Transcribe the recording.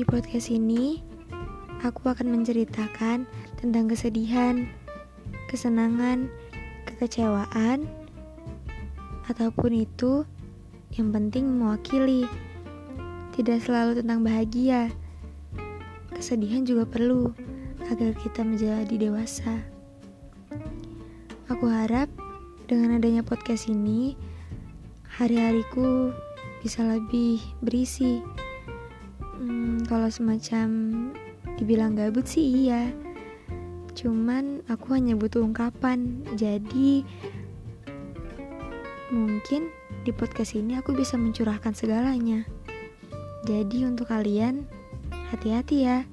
Di podcast ini, aku akan menceritakan tentang kesedihan, kesenangan, kekecewaan, ataupun itu yang penting mewakili. Tidak selalu tentang bahagia. Kesedihan juga perlu agar kita menjadi dewasa. Aku harap dengan adanya podcast ini, hari-hariku bisa lebih berisi. Kalau semacam dibilang gabut sih iya. Cuman aku hanya butuh ungkapan. Jadi mungkin di podcast ini aku bisa mencurahkan segalanya. Jadi untuk kalian hati-hati ya.